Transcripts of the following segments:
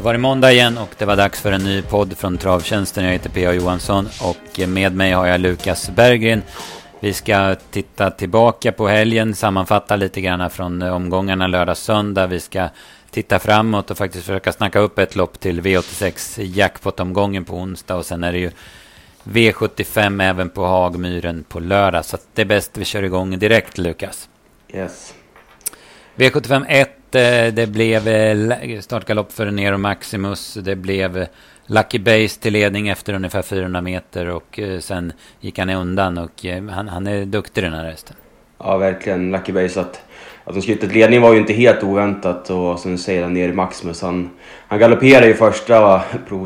Då var det måndag igen och det var dags för en ny podd från Travtjänsten. Jag heter P.A. Johansson och med mig har jag Lukas Berggren. Vi ska titta tillbaka på helgen, sammanfatta lite grann från omgångarna lördag-söndag. Vi ska titta framåt och faktiskt försöka snacka upp ett lopp till V86 jackpot-omgången på onsdag. Och sen är det ju V75 även på Hagmyren på lördag. Så det är bäst vi kör igång direkt, Lukas. Yes. V75 1, eh, Eh, det blev eh, startgalopp för Nero Maximus. Det blev Lucky Base till ledning efter ungefär 400 meter och eh, sen gick han undan och han, han är duktig den här hästen. Ja, verkligen. Lucky Base att att de skulle ledning var ju inte helt oväntat och sen säger han ner i Maximus. Han, han galopperade ju första,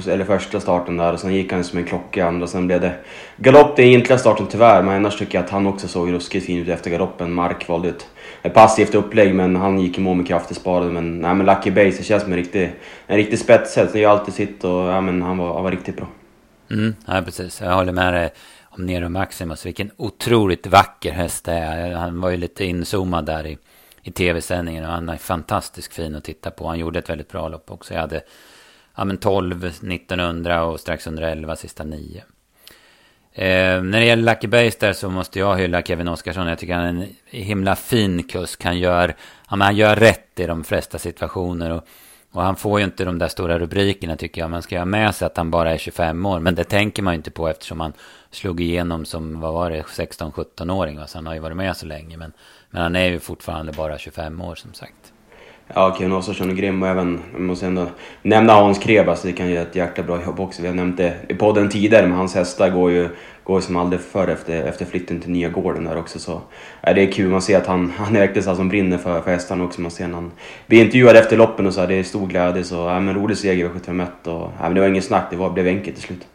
eller första starten där och sen gick han som en klocka i andra. Sen blev det galopp den egentliga starten tyvärr. Men annars tycker jag att han också såg ruskigt fin ut efter galoppen. Mark valde ett, ett passivt upplägg men han gick i mål med krafter sparade. Men, nej, men Lucky Base det känns som en riktig, en riktig spetshäst. Han gör alltid sitt och ja, men han, var, han var riktigt bra. Mm, ja, precis. Jag håller med dig om Nero Maximus. Vilken otroligt vacker häst det är. Han var ju lite inzoomad där i i tv-sändningen. och Han är fantastiskt fin att titta på. Han gjorde ett väldigt bra lopp också. Jag hade ja, men 12 1900 och strax under 11 sista 9. Eh, när det gäller Lucky Base där så måste jag hylla Kevin Oskarsson. Jag tycker han är en himla fin kusk. Han gör, ja, han gör rätt i de flesta situationer. Och, och han får ju inte de där stora rubrikerna tycker jag. Man ska ha med sig att han bara är 25 år. Men det tänker man ju inte på eftersom han slog igenom som, vad var det, 16-17-åring. Så han har ju varit med så länge. Men men han är ju fortfarande bara 25 år som sagt. Ja, Kevin Oskarsson är grym och även, jag måste ändå nämna Hans Krebas, det kan göra ett jäkla bra jobb också. Vi har nämnt det i podden tidigare, men hans hästar går ju går som aldrig förr efter, efter flytten till nya gården där också. Så, ja, det är kul, man ser att han, han är verkligen så som brinner för, för hästarna också. Man ser när han blir intervjuad efter loppen och så, det är stor glädje. Så, ja, men rolig seger vi 75 och ja, men det var inget snack, det var, blev enkelt till slut.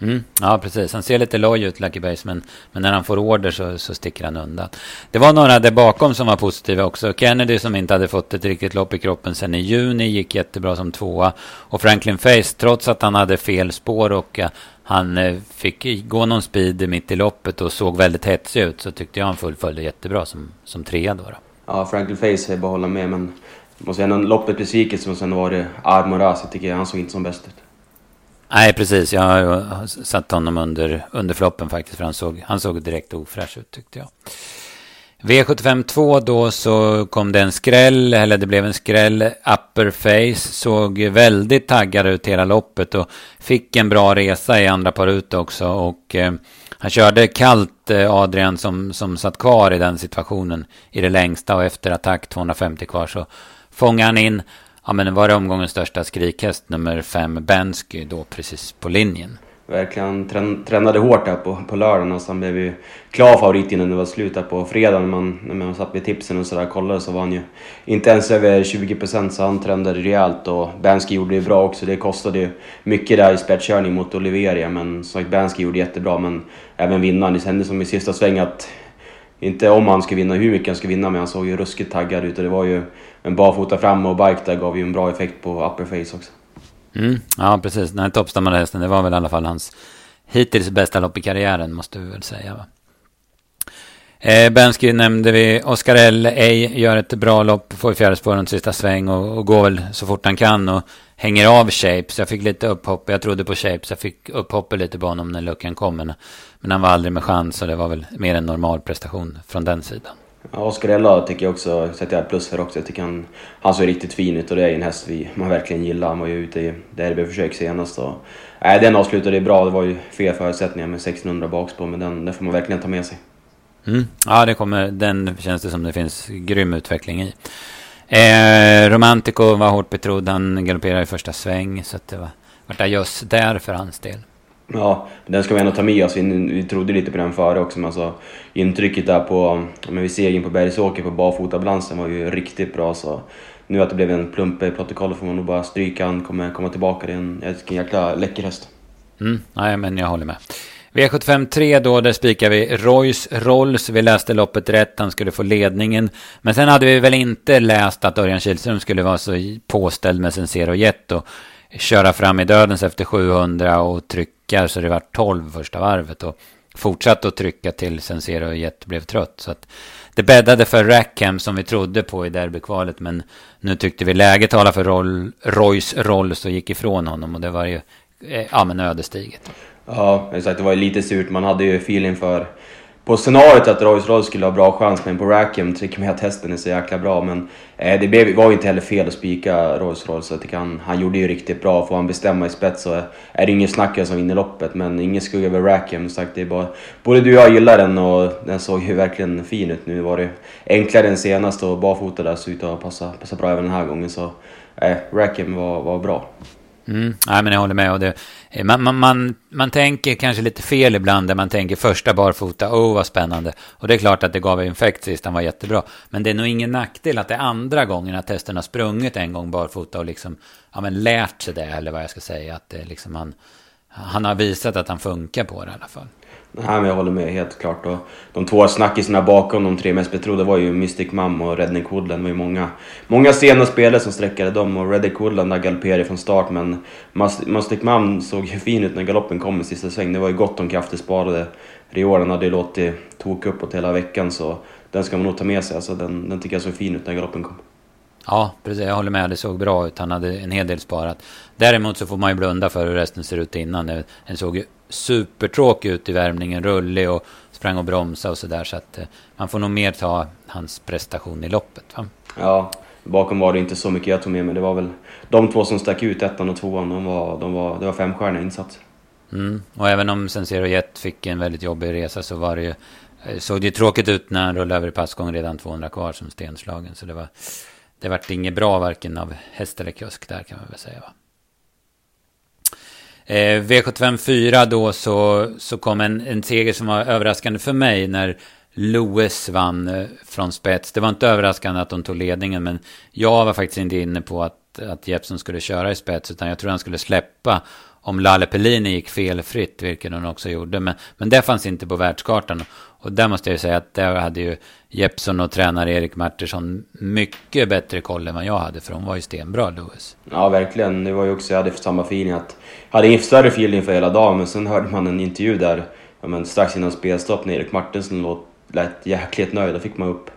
Mm, ja, precis. Han ser lite loj ut, Lucky Base, men, men när han får order så, så sticker han undan. Det var några där bakom som var positiva också. Kennedy som inte hade fått ett riktigt lopp i kroppen sen i juni gick jättebra som tvåa. Och Franklin Face, trots att han hade fel spår och uh, han uh, fick gå någon speed mitt i loppet och såg väldigt hetsig ut så tyckte jag han fullföljde jättebra som, som trea då. då. Ja, Franklin Face är bara hålla med, men måste säga, loppet besvikelse som sen var det Armoraz, jag tycker han såg inte som bäst ut. Nej, precis. Jag har satt honom under, under floppen faktiskt. För han såg, han såg direkt ofräsch ut tyckte jag. V75 2 då så kom det en skräll, eller det blev en skräll. Upper Face såg väldigt taggad ut hela loppet och fick en bra resa i andra par ut också. Och eh, han körde kallt eh, Adrian som, som satt kvar i den situationen i det längsta och efter attack 250 kvar så fångade han in Ja men var det omgångens största skrikhäst nummer fem Bensky då precis på linjen. Verkligen trän tränade hårt där på, på lördagen och sen blev ju klar favorit innan det var slut där på fredagen. När man, när man satt med tipsen och sådär kollade så var han ju inte ens över 20% så han trendade rejält och Bensky gjorde det bra också. Det kostade ju mycket där i spetskörning mot Oliveria men som sagt Bensky gjorde jättebra men även vinnaren. Det kändes som i sista sväng att inte om han skulle vinna, hur mycket han skulle vinna, men han såg ju ruskigt taggad ut och det var ju en barfota fram och bike där gav ju en bra effekt på upper face också. Mm, ja, precis. Den här toppstammade hästen, det var väl i alla fall hans hittills bästa lopp i karriären, måste vi väl säga. Va? Eh, Bensky nämnde vi. Oscar L. Ej gör ett bra lopp, får i fjärde spåren sista sväng och, och går väl så fort han kan och hänger av Shapes. Jag fick lite upphopp, jag trodde på Shapes, jag fick upphoppet lite på honom när luckan kom. Men, men han var aldrig med chans och det var väl mer en normal prestation från den sidan. Ja, Oscar Ella tycker jag också, sätter jag plus för också. Jag tycker han, han såg riktigt fin ut och det är en häst vi man verkligen gillar. Han var ju ute i derbyförsök senast och... Nej, den avslutade bra. Det var ju fel förutsättningar med 1600 bakspår, men den, den får man verkligen ta med sig. Mm. Ja, det kommer, den känns det som det finns grym utveckling i. Eh, Romantico var hårt betrodd. Han galopperade i första sväng. Så att det var, vart just där för hans del. Ja, den ska vi ändå ta med oss. Vi, vi trodde lite på den före också. Men alltså, intrycket där på, men vi segern på Bergsåker på barfotabalansen var ju riktigt bra. Så nu att det blev en plump i protokollet får man nog bara stryka. Han kommer komma tillbaka. Det är en, en jäkla läcker häst. Mm, nej, men jag håller med. V75 3 då, där spikar vi Royce Rolls. Vi läste loppet rätt, han skulle få ledningen. Men sen hade vi väl inte läst att Örjan Kihlström skulle vara så påställd med Sensero Jet och köra fram i dödens efter 700 och trycka så det var 12 första varvet. Och fortsatte att trycka till Sensero och Jet blev trött. Så att det bäddade för Rackham som vi trodde på i derbykvalet. Men nu tyckte vi läget talar för roll, Roys roll så gick ifrån honom. Och det var ju eh, ja, men ödesdigert. Ja, exakt. Det var ju lite surt. Man hade ju feeling för på scenariot att Rolls Royce skulle ha bra chans, men på Rackham tycker man att hästen är så jäkla bra. Men eh, det var ju inte heller fel att spika Rolls Royce. Jag han, han gjorde ju riktigt bra. Får han bestämma i spets så är det ingen snack som vinner loppet. Men ingen skugga över Rackham. Sagt, det är bara, både du och jag gillar den och den såg ju verkligen fin ut. Nu var det enklare än senast och barfota där såg ut att passa, passa bra även den här gången. Så eh, Rackham var, var bra. Mm, nej, men jag håller med. Och det, Eh, man, man, man, man tänker kanske lite fel ibland där man tänker första barfota, oh vad spännande. Och det är klart att det gav infekt sist, han var jättebra. Men det är nog ingen nackdel att det är andra gången att testen har sprungit en gång barfota och liksom ja, men lärt sig det, eller vad jag ska säga. Att det liksom han, han har visat att han funkar på det i alla fall. Nej, men jag håller med helt klart. Och de två snackisarna bakom de tre mest betrodda var ju Mystic Mum och Redneck Woodland. Det var ju många, många sena spelare som sträckade dem och Redneck Woodland galopperade från start men Mystic Mum såg ju fin ut när galoppen kom i sista sväng. Det var ju gott om krafter sparade. Riolan hade ju låtit tok uppåt hela veckan så den ska man nog ta med sig. Alltså, den, den tycker jag såg fin ut när galoppen kom. Ja, precis. Jag håller med. Det såg bra ut. Han hade en hel del sparat. Däremot så får man ju blunda för hur resten ser ut innan. Den såg ju supertråkig ut i värmningen. Rullig och sprang och bromsade och sådär. Så att eh, man får nog mer ta hans prestation i loppet. Va? Ja, bakom var det inte så mycket jag tog med mig. Det var väl de två som stack ut, ettan och tvåan. De var, de var, det var femstjärniga insatser. Mm. Och även om Sensero Jet fick en väldigt jobbig resa så var det ju, eh, såg det ju tråkigt ut när han rullade över i passgång redan 200 kvar som stenslagen. Så det var det vart inget bra varken av häst eller kusk där kan man väl säga. Va? Eh, V75 4 då så, så kom en, en seger som var överraskande för mig när Lewis vann eh, från spets. Det var inte överraskande att de tog ledningen men jag var faktiskt inte inne på att, att Jeppson skulle köra i spets utan jag tror han skulle släppa om Lalle Pellini gick felfritt, vilket hon också gjorde. Men, men det fanns inte på världskartan. Och där måste jag säga att där hade ju Jeppson och tränare Erik Martinsson mycket bättre koll än vad jag hade. För hon var ju stenbra, Lewis. Ja, verkligen. Det var ju också, jag hade samma feeling att... Jag hade större feeling för hela dagen, men sen hörde man en intervju där ja, men strax innan spelstopp när Erik Martinsson låt, lät jäkligt nöjd. Då fick man upp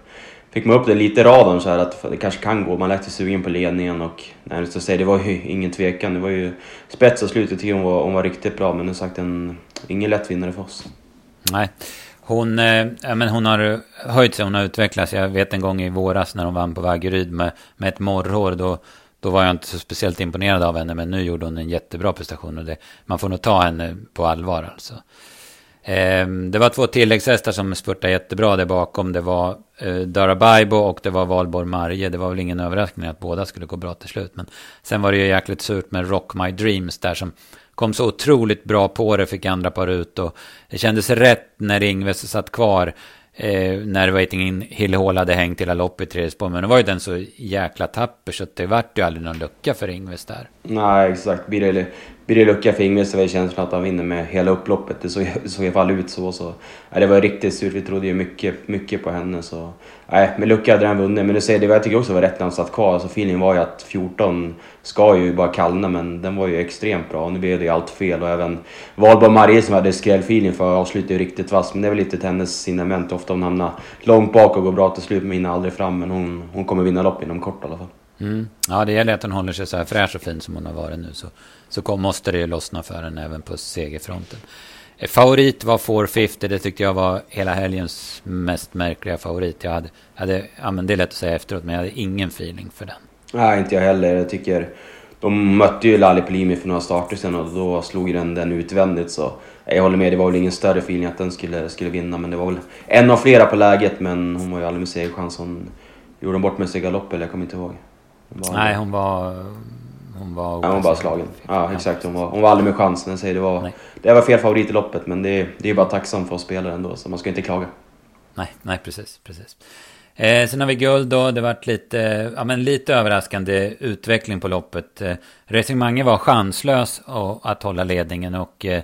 fick man upp det lite i radarn så här att det kanske kan gå. Man lät sig sugen på ledningen och nej, så säga, det var ju ingen tvekan. Det var ju spets och slutet tycker hon var, hon var riktigt bra men som sagt en, ingen lätt vinnare för oss. Nej. Hon, eh, men hon har höjt sig, hon har utvecklats. Jag vet en gång i våras när hon vann på Vaggeryd med, med ett morrhår. Då, då var jag inte så speciellt imponerad av henne. Men nu gjorde hon en jättebra prestation. Och det, man får nog ta henne på allvar alltså. Eh, det var två tilläggshästar som spurtade jättebra där bakom. Det var eh, Darabaibo och det var Valborg Marje. Det var väl ingen överraskning att båda skulle gå bra till slut. Men sen var det ju jäkligt surt med Rock My Dreams där som kom så otroligt bra på det, fick andra par ut och det kändes rätt när Ingves satt kvar. Eh, när Waiting Hill Hall hade hängt hela loppet i tredje spår. Men då var ju den så jäkla tapper så det vart ju aldrig någon lucka för Ingves där. Nej, exakt. Birelli blir det lucka för Ingves så var känslan att han vinner med hela upploppet. Det såg, såg i alla fall ut så. så. Nej, det var riktigt surt. Vi trodde ju mycket, mycket på henne. Så. Nej, med lucka hade han vunnit. Men du säger, det jag tycker också var rätt när han satt kvar. Alltså, feelingen var ju att 14 ska ju bara kallna, men den var ju extremt bra. Nu blev det ju allt fel och även Valborg Marie som hade skrällfeeling för avslutade ju riktigt vass. Men det är väl lite till hennes signament. Ofta hon hamnar långt bak och går bra till slut men hinner aldrig fram. Men hon, hon kommer vinna lopp inom kort i alla fall. Mm. Ja, det gäller att hon håller sig så här fräsch och fin som hon har varit nu. Så, så kom, måste det ju lossna för henne även på segerfronten. Eh, favorit var 450. Det tyckte jag var hela helgens mest märkliga favorit. Jag hade, hade ja, men det är lätt att säga efteråt, men jag hade ingen feeling för den. Nej, inte jag heller. Jag tycker... De mötte ju Lali Pelimi för några starter sen och då slog den den utvändigt så... Jag håller med, det var väl ingen större feeling att den skulle, skulle vinna men det var väl en av flera på läget men hon var ju aldrig med segerchans. Hon gjorde bort med sig galopp eller jag kommer inte ihåg. Hon Nej, hon var... Hon var, ja, hon var slagen. Ja, exakt. Hon var, hon var aldrig med chansen. Säger, det, var, det var fel favorit i loppet men det, det är bara tacksamt för oss spelare ändå så man ska inte klaga. Nej, nej precis. precis. Eh, sen har vi guld då. Det varit lite, ja, men lite överraskande utveckling på loppet. Eh, Racing Mange var chanslös att hålla ledningen och eh,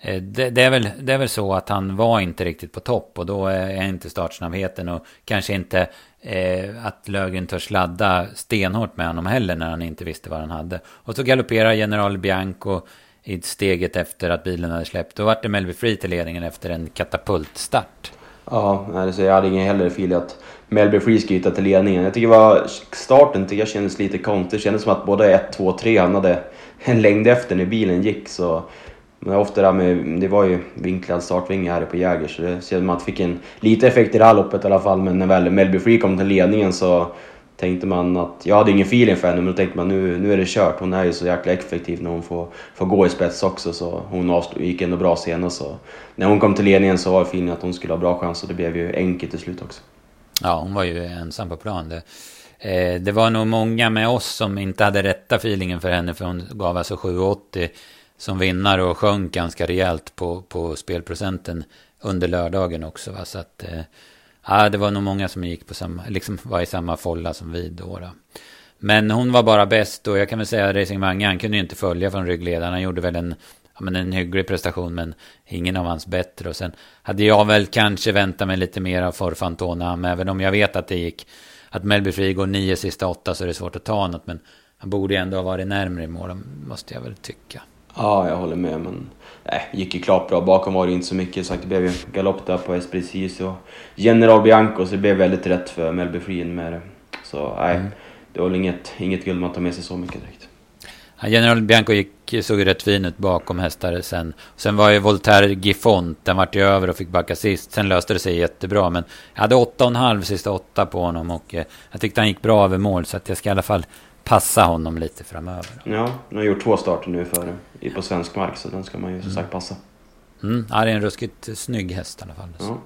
eh, det, det, är väl, det är väl så att han var inte riktigt på topp och då är inte startsnabbheten och kanske inte eh, att Lögren törs ladda stenhårt med honom heller när han inte visste vad han hade. Och så galopperar General Bianco i steget efter att bilen hade släppt. Då vart det Melby Free till ledningen efter en katapultstart. Ja, jag hade ingen heller fil att Melby Free skulle hitta till ledningen. Jag tycker var starten tycker jag kändes lite konstig. Det kändes som att både 1, 2 3 han hade en längd efter när bilen gick. Så men ofta där med, det var ju vinklad startvinge här på Jäger så det ser man att fick en lite effekt i det här loppet i alla fall. Men när väl Melby Free kom till ledningen så tänkte man att, jag hade ingen feeling för henne, men då tänkte man nu, nu är det kört. Hon är ju så jäkla effektiv när hon får, får gå i spets också, så hon gick ändå bra senast. Så när hon kom till ledningen så var feelingen att hon skulle ha bra chans och det blev ju enkelt till slut också. Ja, hon var ju ensam på plan. Det, eh, det var nog många med oss som inte hade rätta feelingen för henne, för hon gav alltså 7,80 som vinnare och sjönk ganska rejält på, på spelprocenten under lördagen också. Va? Så att, eh, ja, det var nog många som gick på samma, liksom var i samma folla som vi då. då. Men hon var bara bäst och jag kan väl säga att Racing Mange, han kunde ju inte följa från ryggledaren. Han gjorde väl en, ja, men en hygglig prestation men ingen av hans bättre. Och sen hade jag väl kanske väntat mig lite mer av Forfantona, även om jag vet att det gick, att Melby Free går nio sista åtta så är det svårt att ta något. Men han borde ju ändå ha varit närmre i mål, måste jag väl tycka. Ja, jag håller med. Men nej, gick ju klart bra. Bakom var det inte så mycket. Sagt, det blev ju galopp där på Esprecis och General Bianco, så det blev väldigt rätt för Melby Frien med det. Så nej, mm. det var väl inget, inget guld man tar med sig så mycket direkt. Ja, General Bianco gick, såg rätt fin ut bakom hästar sen. Sen var ju Voltaire Giffont, den vart ju över och fick backa sist. Sen löste det sig jättebra, men jag hade åtta och en halv sista åtta på honom och eh, jag tyckte han gick bra över mål så att jag ska i alla fall passa honom lite framöver. Ja, han har gjort två starter nu för, på svensk mark så den ska man ju som sagt passa. Mm, ja, det är en ruskigt snygg häst i alla fall. Ja.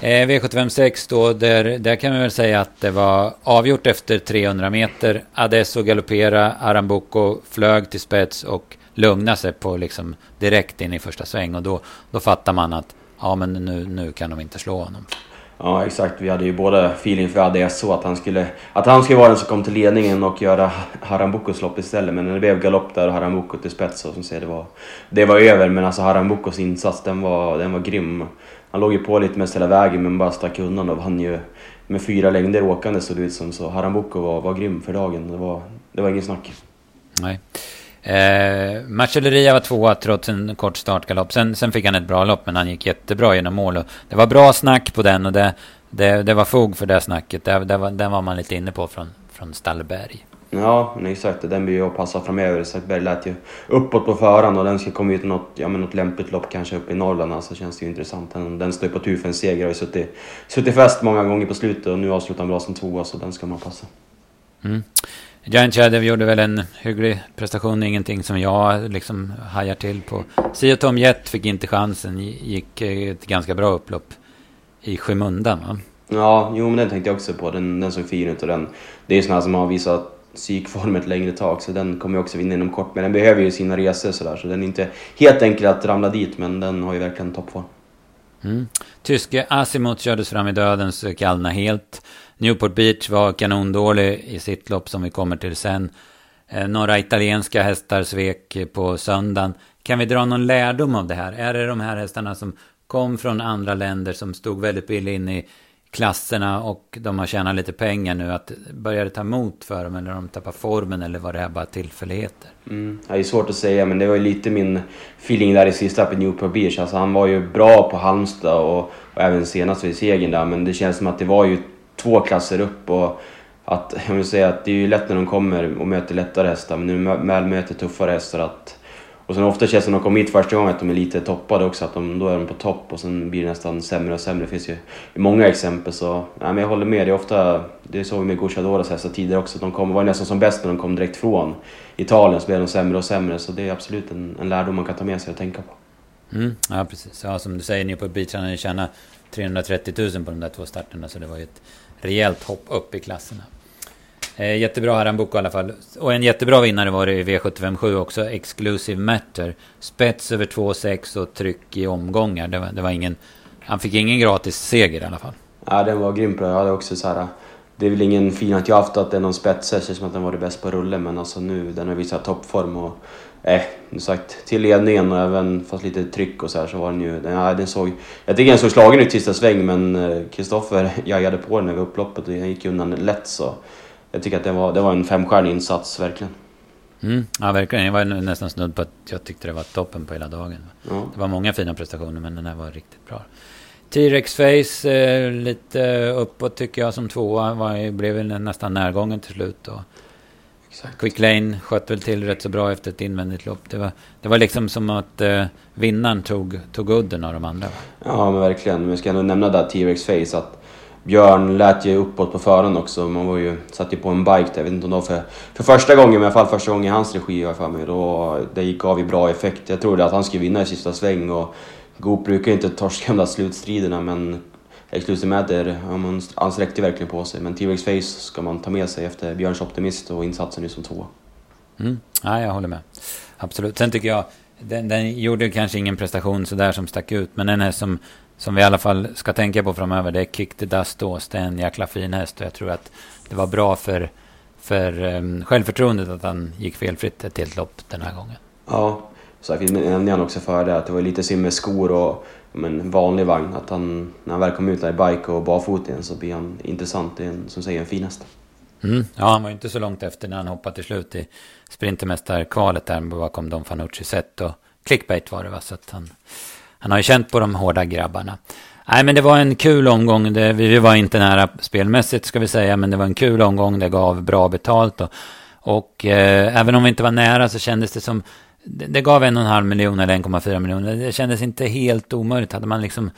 Eh, V756 då, där, där kan vi väl säga att det var avgjort efter 300 meter. Adesso galoppera, Arambuco flög till spets och lugnade sig på liksom direkt in i första sväng. Och då, då fattar man att ja, men nu, nu kan de inte slå honom. Ja exakt, vi hade ju båda feeling för ADSO att han skulle, att han skulle vara den som kom till ledningen och göra Harambukos lopp istället. Men det blev galopp där och Harambuco till spets och som säger, det var, det var över. Men alltså Harambukos insats den var, den var grym. Han låg ju på lite mest hela vägen men bara stack undan och vann ju med fyra längder åkande såg det ut som. Så Harambuco var, var grym för dagen. Det var, det var ingen snack. Nej. Eh, Marcelleria var tvåa trots en kort startgalopp. Sen, sen fick han ett bra lopp, men han gick jättebra genom mål. Och det var bra snack på den och det, det, det var fog för det snacket. Det, det var, den var man lite inne på från, från Stallberg. Ja, exakt. Den blir ju att passa framöver. Stallberg lät ju uppåt på förhand och den ska komma ut något, ja, men något lämpligt lopp kanske uppe i Norrland. Alltså känns det ju intressant. Den, den står ju på tur för en seger. Har ju suttit, suttit fast många gånger på slutet och nu avslutar han bra som tvåa så den ska man passa. Mm. Giant Shadow gjorde väl en hygglig prestation, ingenting som jag liksom hajar till på. Sia Tom Jett fick inte chansen, gick ett ganska bra upplopp i skymundan va? Ja, jo men den tänkte jag också på. Den, den såg fin ut och den, det är ju sådana som har visat psykform ett längre tag så den kommer ju också vinna inom kort. Men den behöver ju sina resor sådär så den är inte helt enkel att ramla dit men den har ju verkligen toppform. Mm. Tyske Asimot kördes fram i döden så kallna helt. Newport Beach var kanondålig i sitt lopp som vi kommer till sen. Eh, några italienska hästar svek på söndagen. Kan vi dra någon lärdom av det här? Är det de här hästarna som kom från andra länder som stod väldigt billigt in i klasserna och de har tjänat lite pengar nu. Att börjar det ta emot för dem eller de tappar formen eller var det här bara tillfälligheter? Mm. Det är svårt att säga men det var ju lite min feeling där i sista på Newport Beach. Alltså han var ju bra på Halmstad och, och även senast vid segern där men det känns som att det var ju två klasser upp. Och att, jag vill säga att det är ju lätt när de kommer och möter lättare hästar, men nu väl möter tuffare hästar att... Och sen ofta känns det när de kommer hit första gången att de är lite toppade också, att de, då är de på topp och sen blir det nästan sämre och sämre. Det finns ju många exempel så, nej, men jag håller med. Det är ofta, det såg vi med Gocciadoras hästar tidigare också, att de kom, var nästan som bäst när de kom direkt från Italien så blev de sämre och sämre. Så det är absolut en, en lärdom man kan ta med sig och tänka på. Mm, ja, precis. Ja, som du säger, Newport Beach, han tjänar 330 000 på de där två starterna, så det var ju ett rejält hopp upp i klasserna. Eh, jättebra Harambuco i alla fall. Och en jättebra vinnare var det i V757 också, Exclusive Matter. Spets över 2,6 och tryck i omgångar. Det var, det var ingen... Han fick ingen gratis seger i alla fall. Ja, den var grym. Jag hade också så här... Det är väl ingen fin att jag haft att det är någon spets, som att den var det bäst på rulle, men alltså nu, den har visat toppform och Eh, som sagt, till ledningen och även fast lite tryck och så här så var den ju... Den, den såg, jag tycker den såg slagen ut sista sväng men Kristoffer eh, jajade på den över upploppet och den gick undan lätt så... Jag tycker att det var, det var en femstjärnig insats, verkligen. Mm, ja, verkligen. Jag var nästan snudd på att jag tyckte det var toppen på hela dagen. Ja. Det var många fina prestationer, men den här var riktigt bra. T-Rex Face, eh, lite uppåt tycker jag som tvåa. Var, blev nästan närgången till slut. Och Exakt. Quick Lane sköt väl till rätt så bra efter ett invändigt lopp. Det var, det var liksom som att eh, vinnaren tog, tog udden av de andra. Ja, men verkligen. Men jag ska ändå nämna där T-Rex Face. att Björn lät ju uppåt på förhand också. Man var ju, satt ju på en bike där. Jag vet inte om det var för, för första gången, men i alla fall första gången i hans regi har för mig. Då, det gick av i bra effekt. Jag trodde att han skulle vinna i sista sväng. Och Goop brukar inte torska de där slutstriderna, men Exclusive ja, han sträckte verkligen på sig. Men T-Rex Face ska man ta med sig efter Björns Optimist och insatsen nu som två. Mm. Ja, jag håller med. Absolut. Sen tycker jag, den, den gjorde kanske ingen prestation sådär som stack ut. Men en häst som, som vi i alla fall ska tänka på framöver, det är Kick the Dust Ås. Det är en jäkla fin häst och jag tror att det var bra för, för um, självförtroendet att han gick felfritt ett helt lopp den här gången. Ja, så jag nämnde han också för det att det var lite synd med skor och Men vanlig vagn. Att han, när han väl kom ut där i bike och barfota igen så blir han intressant. Det är en, som säger en fin häst. Mm. Ja, han var ju inte så långt efter när han hoppade till slut i Sprintermästarkvalet där bakom Don Fanucci sett och clickbait var det va. Så att han, han har ju känt på de hårda grabbarna. Nej, men det var en kul omgång. Det, vi var inte nära spelmässigt ska vi säga, men det var en kul omgång. Det gav bra betalt och, och eh, även om vi inte var nära så kändes det som det, gav en och en halv miljon eller 1,4 miljoner. Det kändes inte helt omöjligt. Hade man liksom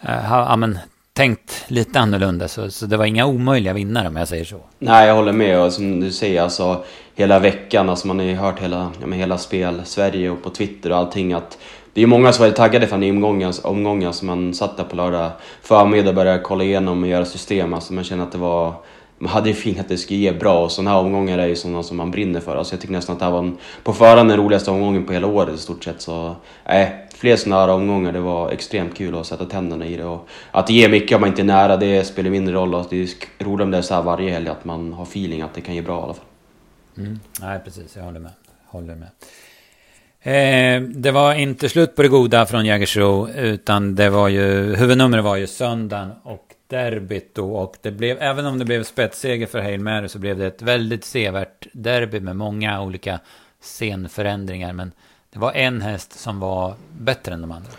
äh, ha, amen, tänkt lite annorlunda så, så det var inga omöjliga vinnare om jag säger så. Nej, jag håller med. Och som du säger, alltså hela veckan, alltså man har ju hört hela, ja, hela spel, Sverige och på Twitter och allting att det är många som var taggade för den omgången, omgången som man satt där på lördag förmiddag och började kolla igenom och göra system. Alltså man känner att det var man hade ju fint att det skulle ge bra och sådana här omgångar är ju sådana som man brinner för. Alltså jag tycker nästan att det här var en, på förhand den roligaste omgången på hela året i stort sett. Så nej, fler sådana här omgångar, det var extremt kul att sätta tänderna i det. Och att det ger mycket om man inte är nära, det spelar mindre roll. Alltså det är roligt om det är så här varje helg, att man har feeling att det kan ge bra i alla fall. Mm. Nej, precis. Jag håller med. Håller med. Eh, det var inte slut på det goda från Jägersro, utan det var ju, huvudnumret var ju söndagen och derbyt då. Och det blev, även om det blev spetsseger för Hail Mary så blev det ett väldigt sevärt derby med många olika scenförändringar. Men det var en häst som var bättre än de andra.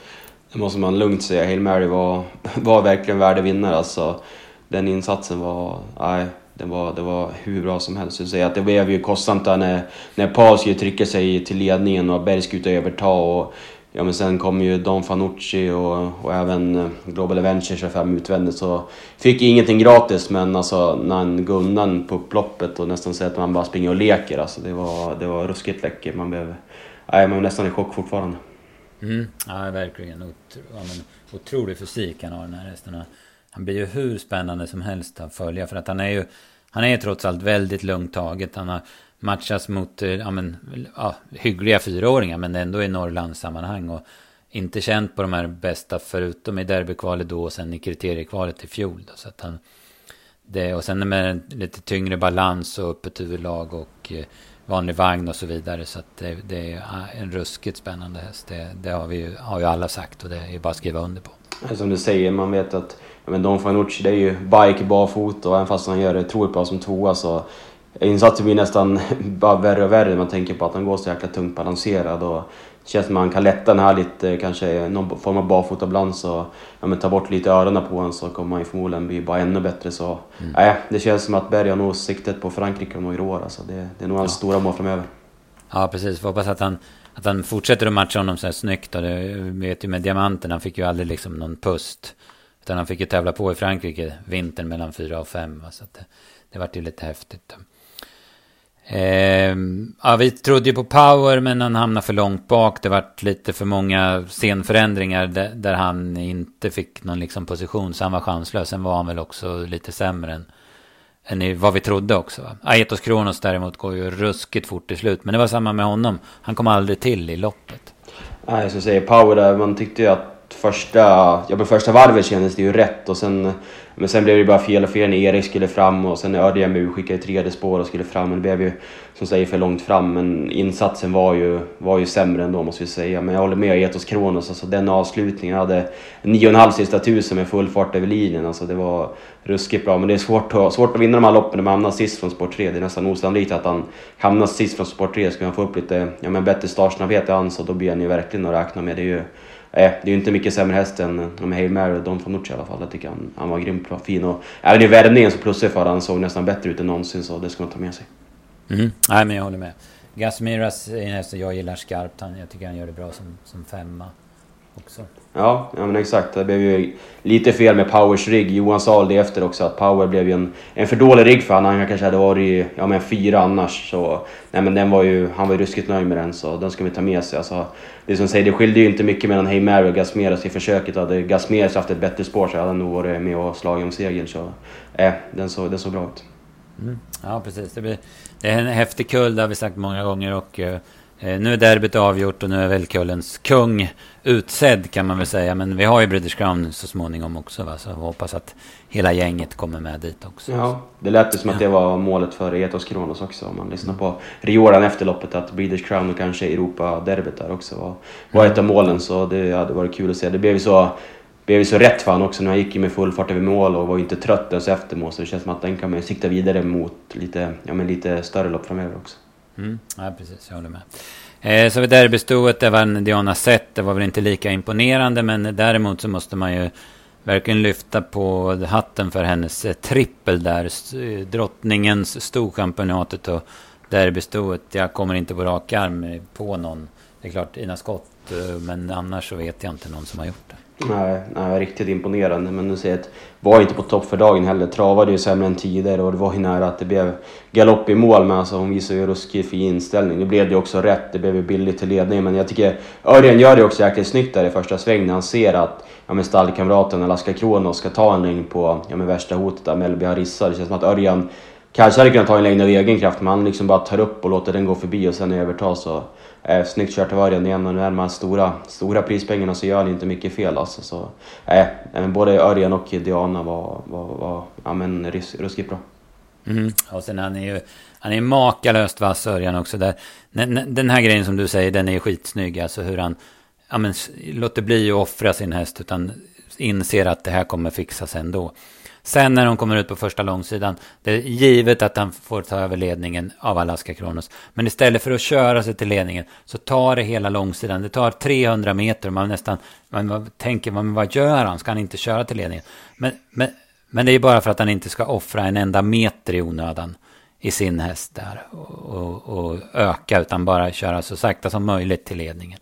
Det måste man lugnt säga. Hail Mary var, var verkligen värdig vinnare. Alltså, den insatsen var... Nej, det var, det var hur bra som helst. Jag säga att det blev ju kostsamt där när, när Paul skulle trycka sig till ledningen och Berg skulle överta. Och Ja men sen kom ju Don Fanucci och, och även eh, Global Adventure 25 utvändigt så fick ingenting gratis men alltså när han gunnan på upploppet och nästan säger att man bara springer och leker alltså det var, det var ruskigt läckert. Man blev, nej, man var nästan i chock fortfarande. Mm, ja verkligen. Otro, ja, men, otrolig fysik han har den här hästen. Han blir ju hur spännande som helst att följa för att han är ju han är trots allt väldigt lugnt taget. Han har matchas mot eh, ja, men, ja, hyggliga fyraåringar men ändå i Norrlands sammanhang. Och inte känt på de här bästa förutom i derbykvalet då och sen i kriteriekvalet i fjol. Då, så att han, det, och sen med lite tyngre balans och öppet huvudlag och eh, vanlig vagn och så vidare. Så att det, det är en ruskigt spännande häst. Det, det, har, vi, ju, har ju alla sagt och det är bara att skriva under på. Som du säger, man vet att men Don Fanucci det är ju bike barfota och även fast han gör det troligt bra som tvåa så insatsen blir nästan bara värre och värre när man tänker på att han går så jäkla tungt balanserad. Och det känns som att man kan lätta den här lite, kanske någon form av barfotabalans och ja, men ta bort lite öronen på honom så kommer han förmodligen bli bara ännu bättre. Så mm. äh, det känns som att Berg har nog siktet på Frankrike om några år. Alltså det, det är nog hans ja. stora mål framöver. Ja precis, får hoppas att han, att han fortsätter att matcha honom så här snyggt. Och det vet ju med diamanten, han fick ju aldrig liksom någon pust. Utan han fick ju tävla på i Frankrike vintern mellan fyra och fem. Så att det, det vart ju lite häftigt. Eh, ja, vi trodde ju på power men han hamnade för långt bak. Det vart lite för många scenförändringar där, där, han inte fick någon liksom position. Så han var chanslös. Sen var han väl också lite sämre än, än vad vi trodde också. Aetos Kronos däremot går ju ruskigt fort i slut. Men det var samma med honom. Han kom aldrig till i loppet. Nej, jag skulle säga power där. Man tyckte ju att första, ja, men första varvet kändes det ju rätt och sen, men sen blev det bara fel och fel när Erik skulle fram och sen när Örjan skickade tredje spår och skulle fram. Och det blev ju som säger för långt fram men insatsen var ju, var ju sämre ändå måste vi säga. Men jag håller med Etos Kronos, alltså den avslutningen. Jag hade 9,5 sista tusen med full fart över linjen. Alltså det var ruskigt bra. Men det är svårt att, svårt att vinna de här loppen när man hamnar sist från sport 3. Det är nästan osannolikt att han hamnar sist från sport 3. Ska man få upp lite ja, men bättre startsnabbhet i hans så då blir han ju verkligen att räkna med. Det är ju Eh, det är ju inte mycket sämre häst än de Hail Mary och Don Fanucci i alla fall. Jag tycker han, han var grymt bra, fin och även i värmningen så plussade för han såg nästan bättre ut än någonsin så det ska man ta med sig. Mm. Nej men jag håller med. Gasmiras är en häst jag gillar skarpt. Han, jag tycker han gör det bra som, som femma också. Ja, ja men exakt. Det blev ju lite fel med Powers rigg. Johan sa det efter också att Power blev ju en, en för dålig rigg för honom. Han kanske hade varit ja, men fyra annars. Så, nej, men den var ju, han var ju ruskigt nöjd med den så den ska vi ta med sig. Alltså, det som säger, det skilde ju inte mycket mellan Hey Mary och Gasmeras i försöket. Hade Gasmeras haft ett bättre spår så hade han nog varit med och slagit om segern. Så eh, den såg den så bra ut. Mm. Ja, precis. Det, blir, det är en häftig kull, det har vi sagt många gånger. Och, uh, nu är derbyt avgjort och nu är väl kullens kung utsedd kan man väl säga. Men vi har ju British Crown så småningom också. Va? Så jag hoppas att hela gänget kommer med dit också. Ja, det lät ju som att det var målet för Etos Kronos också. Om man lyssnar på Rioran efter loppet. Att British Crown och kanske Europa-derbyt där också var, var ett av målen. Så det hade varit kul att se. Det blev ju så blev så rätt för honom också när han gick med full fart över mål och var inte trött ens efter mål. Så det känns som att den kan man sikta vidare mot lite, ja, men lite större lopp framöver också. Mm. Ja, precis. Jag håller med. Eh, så vid derbystoet, det vann Diana Sett. Det var väl inte lika imponerande, men däremot så måste man ju verkligen lyfta på hatten för hennes eh, trippel där. Eh, drottningens storchampionatet och derbystoet. Jag kommer inte på rak arm eh, på någon. Det är klart Ina Skott, men annars så vet jag inte någon som har gjort det. Nej, nej, riktigt imponerande. Men du ser att var inte på topp för dagen heller. Travade ju sämre än tidigare och det var ju nära att det blev galopp i mål. Men alltså hon visade ju ruskigt fin inställning. Det blev det ju också rätt. Det blev ju billigt till ledning. Men jag tycker Örjan gör det också jäkligt snyggt där i första sväng när han ser att ja, men stallkamraten Alaska Kronos ska ta en längd på ja, men värsta hotet där Mellby Harissa. Det känns som att Örjan kanske hade kunnat ta en längd av egen kraft men han liksom bara tar upp och låter den gå förbi och sen överta. Så Eh, snyggt kört av Örjan igen och nu är de här stora, stora prispengarna så gör han inte mycket fel alltså. Så, eh, eh både Örjan och Diana var, var, var ja, men, rys, ruskigt bra. Mm. Och sen han är ju han är makalöst vass Örjan också. Där. Den här grejen som du säger, den är skitsnygg. Alltså hur han ja, men, låter bli att offra sin häst utan inser att det här kommer fixas ändå. Sen när de kommer ut på första långsidan, det är givet att han får ta över ledningen av Alaska Kronos. Men istället för att köra sig till ledningen så tar det hela långsidan. Det tar 300 meter och man nästan man tänker, men vad gör han? Ska han inte köra till ledningen? Men, men, men det är bara för att han inte ska offra en enda meter i onödan i sin häst där och, och, och öka utan bara köra så sakta som möjligt till ledningen.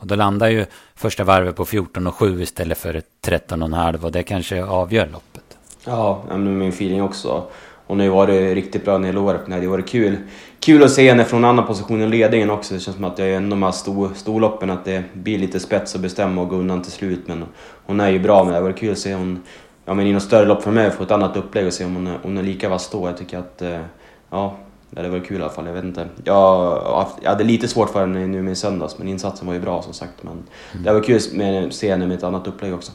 Och då landar ju första varvet på 14,7 istället för 13,5 och det kanske avgör loppet. Ja, min feeling också. Hon har ju varit riktigt bra när året. Det hade varit kul. Kul att se henne från en annan position i ledningen också. Det känns som att det är ändå de här stor, storloppen att det blir lite spets att bestämma och gå undan till slut. Men hon är ju bra, men det varit kul att se hon ja, men i något större lopp framöver få ett annat upplägg och se om hon är, hon är lika vass då. Jag tycker att, eh, ja, det hade varit kul i alla fall. Jag vet inte. Jag, jag hade lite svårt för henne nu med söndags, men insatsen var ju bra som sagt. Men mm. det var kul att se henne med ett annat upplägg också.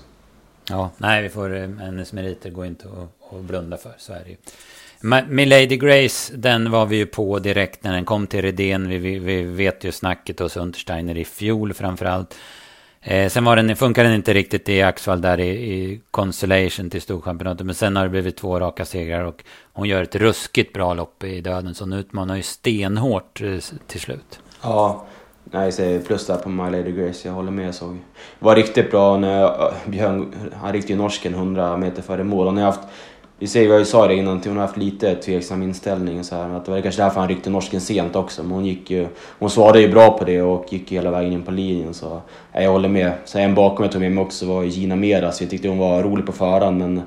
Ja, nej, vi får, eh, hennes meriter går inte att, att blunda för, så är det ju. Milady Grace, den var vi ju på direkt när den kom till Redén. Vi, vi, vi vet ju snacket hos Untersteiner i fjol framförallt. Eh, sen var den, funkade den inte riktigt i Axvall där i, i Constellation till Storchampionatet. Men sen har det blivit två raka segrar och hon gör ett ruskigt bra lopp i döden. Så hon utmanar ju stenhårt eh, till slut. Ja, Nej, jag plus där på My Lady Grace, jag håller med. Jag såg. var riktigt bra när äh, Björn, han ryckte ju norsken 100 meter före mål. Hon har haft, vi säger vad jag sa det innan, hon har haft lite tveksam inställning. Så här, att det var kanske därför han ryckte norsken sent också. Men hon, gick ju, hon svarade ju bra på det och gick hela vägen in på linjen. Så äh, jag håller med. Så en bakom jag tog med mig också var Gina Meras. Jag tyckte hon var rolig på förhand men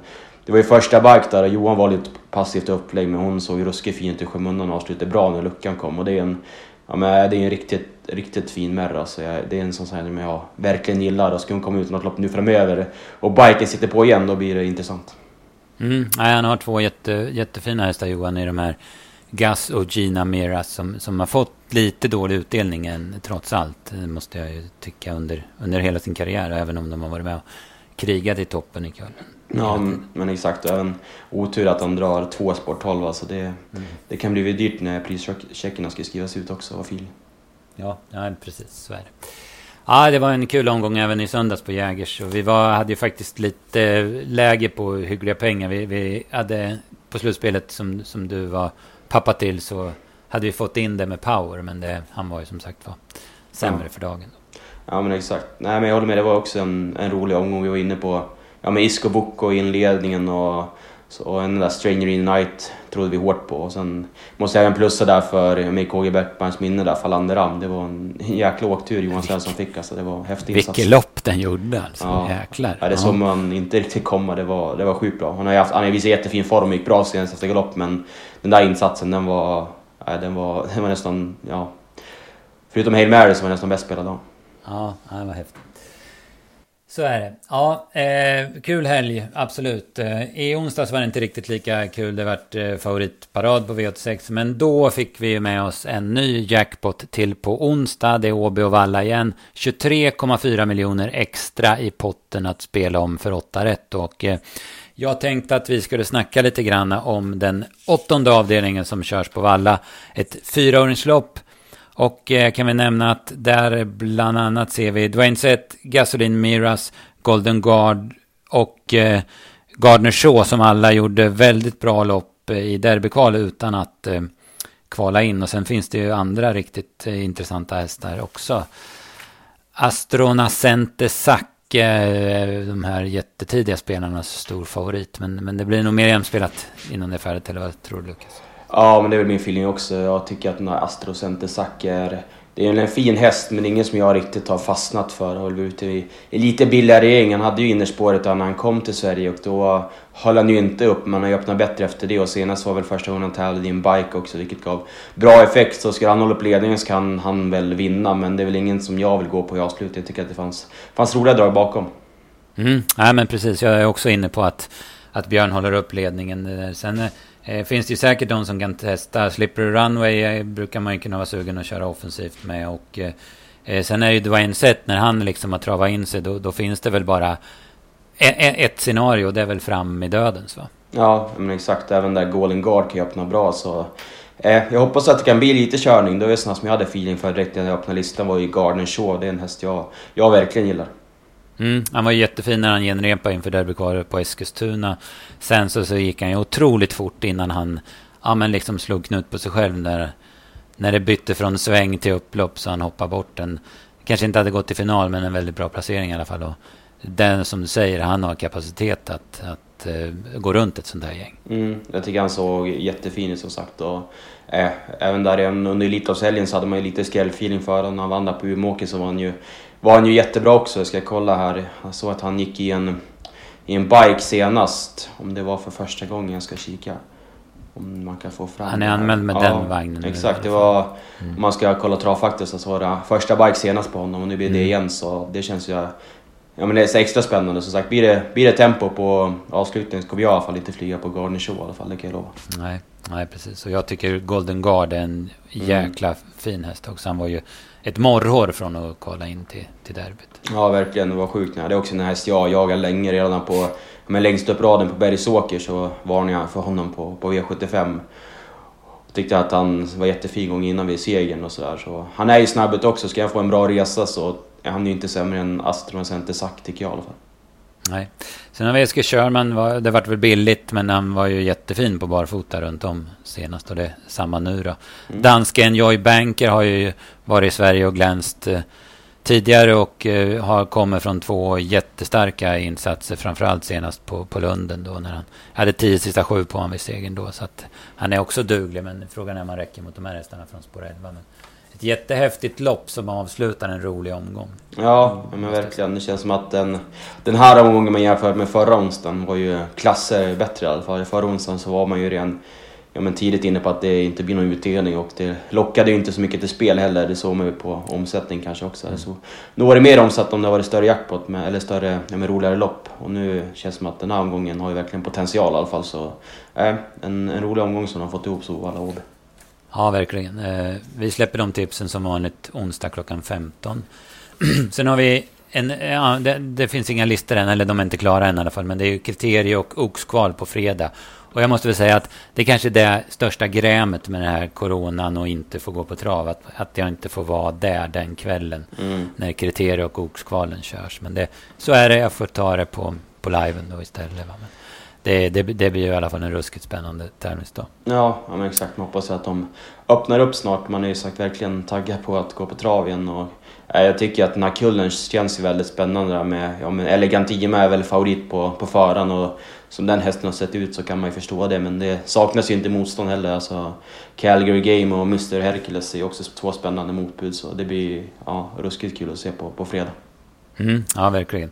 det var ju första bike där och Johan var lite passivt upplägg men hon såg ruskigt fint i skymundan och avslutade bra när luckan kom. Och det är en, ja, men det är en riktigt, riktigt fin Merra. Så alltså. jag, det är en sån som jag verkligen gillar. Och ska hon komma ut något lopp nu framöver och biken sitter på igen, då blir det intressant. Mm. Ja, han har två jätte, jättefina hästar Johan i de här Gus och Gina Miras som, som har fått lite dålig utdelning än, trots allt. Eh, måste jag ju tycka under, under hela sin karriär. Även om de har varit med och krigat i toppen i kvällen. Ja, men exakt. Och även otur att de drar två sport 12. Alltså det, mm. det kan bli dyrt när prischeckerna ska skrivas ut också av Fil. Ja, ja, precis. Så är det. Ja, det var en kul omgång även i söndags på Jägers. Och vi var, hade ju faktiskt lite läge på hyggliga pengar. Vi, vi hade på slutspelet som, som du var pappa till så hade vi fått in det med power. Men det, han var ju som sagt var sämre ja. för dagen. Ja men exakt. Nej men jag håller med, det var också en, en rolig omgång. Vi var inne på ja, med Isco Bocco i inledningen och, så, och en där Stranger in Night trodde vi hårt på. Och sen måste jag även plussa där för med KG Beckbergs minne där, Falander Ram. Det var en jäkla åktur Johan Svensson fick alltså. Det var häftigt Vilket lopp den gjorde alltså. Ja. Jäklar. Ja, det såg man inte riktigt komma. Det var, det var sjukt bra. Han har, haft, han har visat jättefin form och gick bra senast efter galopp men den där insatsen den var, ja, den var, den var nästan, ja. Förutom Hail Mary som var nästan bäst spelad dag. Ja, det var häftigt. Så är det. Ja, eh, kul helg, absolut. Eh, I onsdags var det inte riktigt lika kul. Det vart eh, favoritparad på V86. Men då fick vi med oss en ny jackpot till på onsdag. Det är Åby och Valla igen. 23,4 miljoner extra i potten att spela om för 8 rätt. Och eh, jag tänkte att vi skulle snacka lite grann om den åttonde avdelningen som körs på Valla. Ett fyraåringslopp och eh, kan vi nämna att där bland annat ser vi Dwayne Sett, Gasoline Miras, Golden Guard och eh, Gardner Shaw som alla gjorde väldigt bra lopp eh, i derbykval utan att eh, kvala in. Och sen finns det ju andra riktigt eh, intressanta hästar också. Astronacente Sack, eh, de här jättetidiga spelarnas stor favorit. Men, men det blir nog mer jämspelat innan det är färdigt, eller vad tror du Lukas? Ja, men det är väl min feeling också. Jag tycker att den här Astro Centersack är... Det är en fin häst, men ingen som jag riktigt har fastnat för. Han var ute i, i lite billigare gäng. Han hade ju innerspåret när han kom till Sverige och då höll han ju inte upp. Men han har ju öppnat bättre efter det och senast var väl första gången han tävlade i en bike också, vilket gav bra effekt. Så skulle han hålla upp ledningen så kan han väl vinna, men det är väl ingen som jag vill gå på i avslutet. Jag tycker att det fanns, fanns roliga drag bakom. Mm, nej men precis, jag är också inne på att, att Björn håller upp ledningen. Eh, sen eh, Eh, finns det ju säkert de som kan testa. Slippery Runway eh, brukar man ju kunna vara sugen att köra offensivt med. Och eh, eh, sen är ju Dwayne Sett, när han liksom har travat in sig, då, då finns det väl bara ett, ett scenario. Det är väl fram i dödens va? Ja, men exakt. Även där Golden Guard kan ju öppna bra så... Eh, jag hoppas att det kan bli lite körning. Det var ju sådana som jag hade feeling för direkt när jag öppnade listan var ju Garden Shaw. Det är en häst jag, jag verkligen gillar. Mm, han var jättefin när han genrepade inför derbykvalet på Eskilstuna. Sen så, så gick han ju otroligt fort innan han ja, men liksom slog knut på sig själv. När, när det bytte från sväng till upplopp så han hoppade bort den. Kanske inte hade gått till final men en väldigt bra placering i alla fall. Och den som du säger, han har kapacitet att, att uh, gå runt ett sånt här gäng. Mm, jag tycker han såg jättefin ut som sagt. Och, eh, även där under Elitloppshelgen så hade man ju lite skrällfeeling för honom. När han vann där på Umeåker så var han ju var han ju jättebra också. Jag ska kolla här. Jag såg att han gick i en, i en bike senast. Om det var för första gången. Jag ska kika. Om man kan få fram Han är anmäld med ja, den vagnen. Exakt. Det var, mm. Om man ska kolla travfaktor så var det första bike senast på honom och nu blir det mm. igen så det känns ju... Ja men det är extra spännande som sagt. Blir det, blir det tempo på avslutningen så kommer jag i alla fall inte flyga på Garden Show i alla fall. Det kan jag lova. Nej, nej precis. Och jag tycker Golden Guard är en mm. jäkla mm. fin häst också. Han var ju ett morrhår från att kvala in till, till derbyt. Ja, verkligen. Det var sjukt. Det är också en häst jag jagade länge redan på... Men längst upp raden på Bergsåker så varnade jag för honom på, på V75. Jag tyckte att han var jättefin gång innan vid segern och sådär. Så han är ju snabbet också. Ska jag få en bra resa så är han ju inte sämre än Astron Center Sack tycker jag i alla fall. Nej. Sen har vi Eskil Körman, det vart väl billigt men han var ju jättefin på barfota runt om senast och det är samma nu då. Mm. Dansken Joy Banker har ju varit i Sverige och glänst eh, tidigare och eh, har kommit från två jättestarka insatser, framförallt senast på, på Lunden då när han hade tio sista sju på honom vid segern då. Så att han är också duglig men frågan är om han räcker mot de här hästarna från spår 11. Men ett jättehäftigt lopp som avslutar en rolig omgång. Ja, men verkligen. Det känns som att den, den här omgången man jämför med förra onsdagen var ju klasser bättre i alla fall. Förra onsdagen så var man ju redan ja, men tidigt inne på att det inte blir någon utdelning och det lockade ju inte så mycket till spel heller. Det såg man ju på omsättning kanske också. Mm. Så, nu var det mer omsatt om det var större jackpot med, eller större, ja, med roligare lopp. Och nu känns det som att den här omgången har ju verkligen potential i alla fall. Så äh, en, en rolig omgång som de har fått ihop så alla Åby. Ja, verkligen. Eh, vi släpper de tipsen som vanligt onsdag klockan 15. Sen har vi en, ja, det, det, finns inga listor än, eller de är inte klara än i alla fall, men det är ju kriterie och oxkval på fredag. Och jag måste väl säga att det kanske är det största grämet med den här coronan och inte få gå på trav. Att, att jag inte får vara där den kvällen mm. när kriterie och oxkvalen körs. Men det, så är det, jag får ta det på, på liven då istället. Va? Men det, det, det blir ju i alla fall en ruskigt spännande tävlingsdag. Ja, ja men exakt. Man hoppas att de öppnar upp snart. Man är ju sagt verkligen taggad på att gå på trav igen. Och, äh, jag tycker att den här kullen känns ju väldigt spännande. Med, ja, men Elegantima är väl favorit på, på förhand och som den hästen har sett ut så kan man ju förstå det. Men det saknas ju inte motstånd heller. Alltså, Calgary Game och Mr Hercules är också två spännande motbud. Så det blir ja, ruskigt kul att se på, på fredag. Mm, ja, verkligen.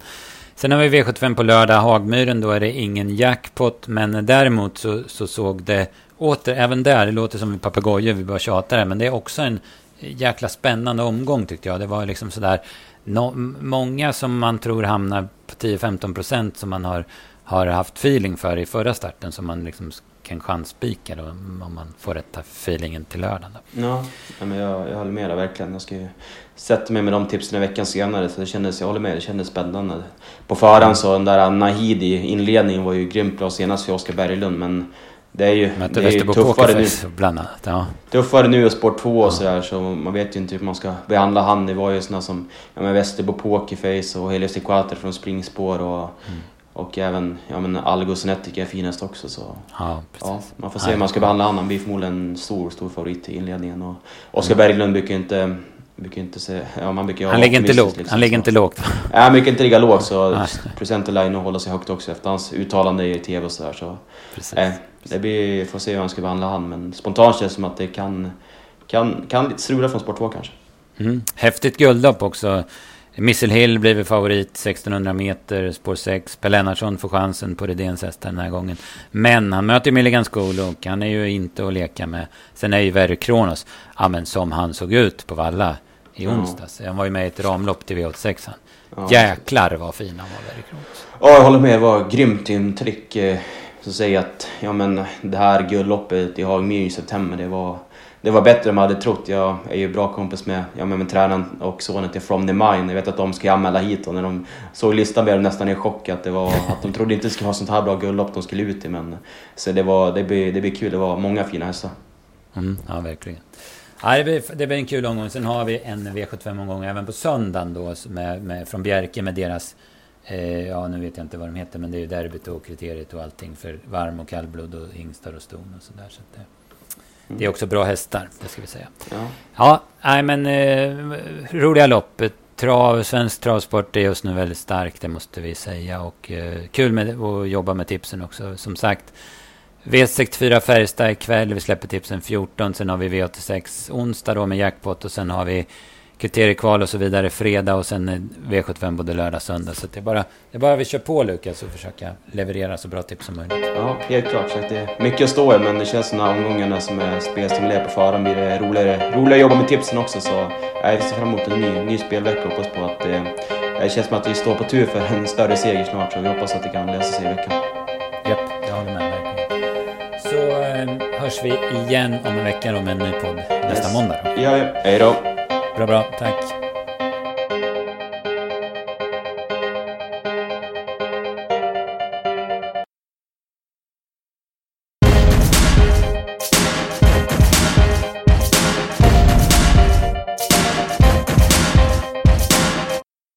Sen har vi V75 på lördag, Hagmyren, då är det ingen jackpot. Men däremot så, så såg det åter, även där, det låter som en papegoja, vi bara tjatar här, men det är också en jäkla spännande omgång tyckte jag. Det var liksom sådär, no, många som man tror hamnar på 10-15 procent som man har, har haft feeling för i förra starten som man liksom kan chansspika då, om man får rätta feelingen till lördagen. Då. Ja, men jag, jag håller med dig verkligen. Jag ska ju sätta mig med de tipsen en veckan senare så det kändes, jag håller med, det kändes spännande. På förhand så den där Nahid i inledningen var ju grymt bra senast för Oskar Berglund men det är ju, det är ju tuffare nu. Bland annat, ja. Tuffare nu och Sport 2 och sådär så man vet ju inte hur man ska behandla han. Det var ju sådana som ja, Västerbo Pokerface och Helios Equator från springspår och mm. Och även ja, men Algos Netic är finast också. Så, ja, ja, man får se hur man ska behandla honom. Han blir förmodligen en stor, stor favorit i inledningen. Och Oskar mm. Berglund brukar inte... Brukar inte se, ja, man brukar han ligger inte lågt. Liksom, han ligger inte lågt. Nej, han brukar inte ligga lågt. Så procenten lär nog hålla sig högt också efter hans uttalande i TV och sådär. Så, så eh, det blir, får se hur han ska behandla han. Men spontant känns det som att det kan, kan, kan lite strula från Sport 2 kanske. Mm. Häftigt guldlopp också. Missile Hill blir favorit 1600 meter, spår 6. Per Lennartsson får chansen på Redéns häst den här gången. Men han möter Milligan School och han är ju inte att leka med. Sen är ju Verry Kronos, ja men som han såg ut på Valla i onsdags. Han var ju med i ett ramlopp till V86. Ja. Jäklar vad fin han var, Verry Kronos. Ja, jag håller med. Det var grymt intryck. Eh, så säger att ja, men det här guldloppet i Hagmyr i september, det var det var bättre än man hade trott. Jag är ju bra kompis med, ja, med, med tränaren och sonen till From the Mine. Jag vet att de ska anmäla hit och när de såg listan blev de nästan i chock att, det var, att de trodde inte det skulle vara sånt här bra guldlopp de skulle ut i. Men, så det, var, det, blir, det blir kul. Det var många fina hästar. Mm, ja, verkligen. Ja, det, blir, det blir en kul omgång. Sen har vi en V75-omgång även på söndagen då med, med, från Bjerke med deras eh, ja, nu vet jag inte vad de heter, men det är ju derbyt och kriteriet och allting för varm och kallblod och hingstar och ston och sådär. Så, där, det är också bra hästar, det ska vi säga. Ja, ja nej men eh, roliga lopp. Trav, svensk travsport är just nu väldigt stark, det måste vi säga. Och eh, kul med att jobba med tipsen också. Som sagt, V64 Färjestad ikväll. Vi släpper tipsen 14. Sen har vi V86 onsdag då med jackpot. Och sen har vi kriteriekval och så vidare fredag och sen V75 både lördag och söndag. Så det är bara, det är bara vi kör på Lukas och försöka leverera så bra tips som möjligt. Ja, helt klart. Så det är mycket att stå i men det känns som de omgångarna som är spelstimulerade på förhand blir det roligare, roligare att jobba med tipsen också. Så jag ser fram emot en ny, ny spelvecka och hoppas på att det, det känns som att vi står på tur för en större seger snart så vi hoppas att det kan lösa sig i veckan. Japp, jag håller med verkligen. Så äh, hörs vi igen om en vecka då med en ny podd nästa yes. måndag. Då. Ja, ja. Hej då. Bra, bra. Tack.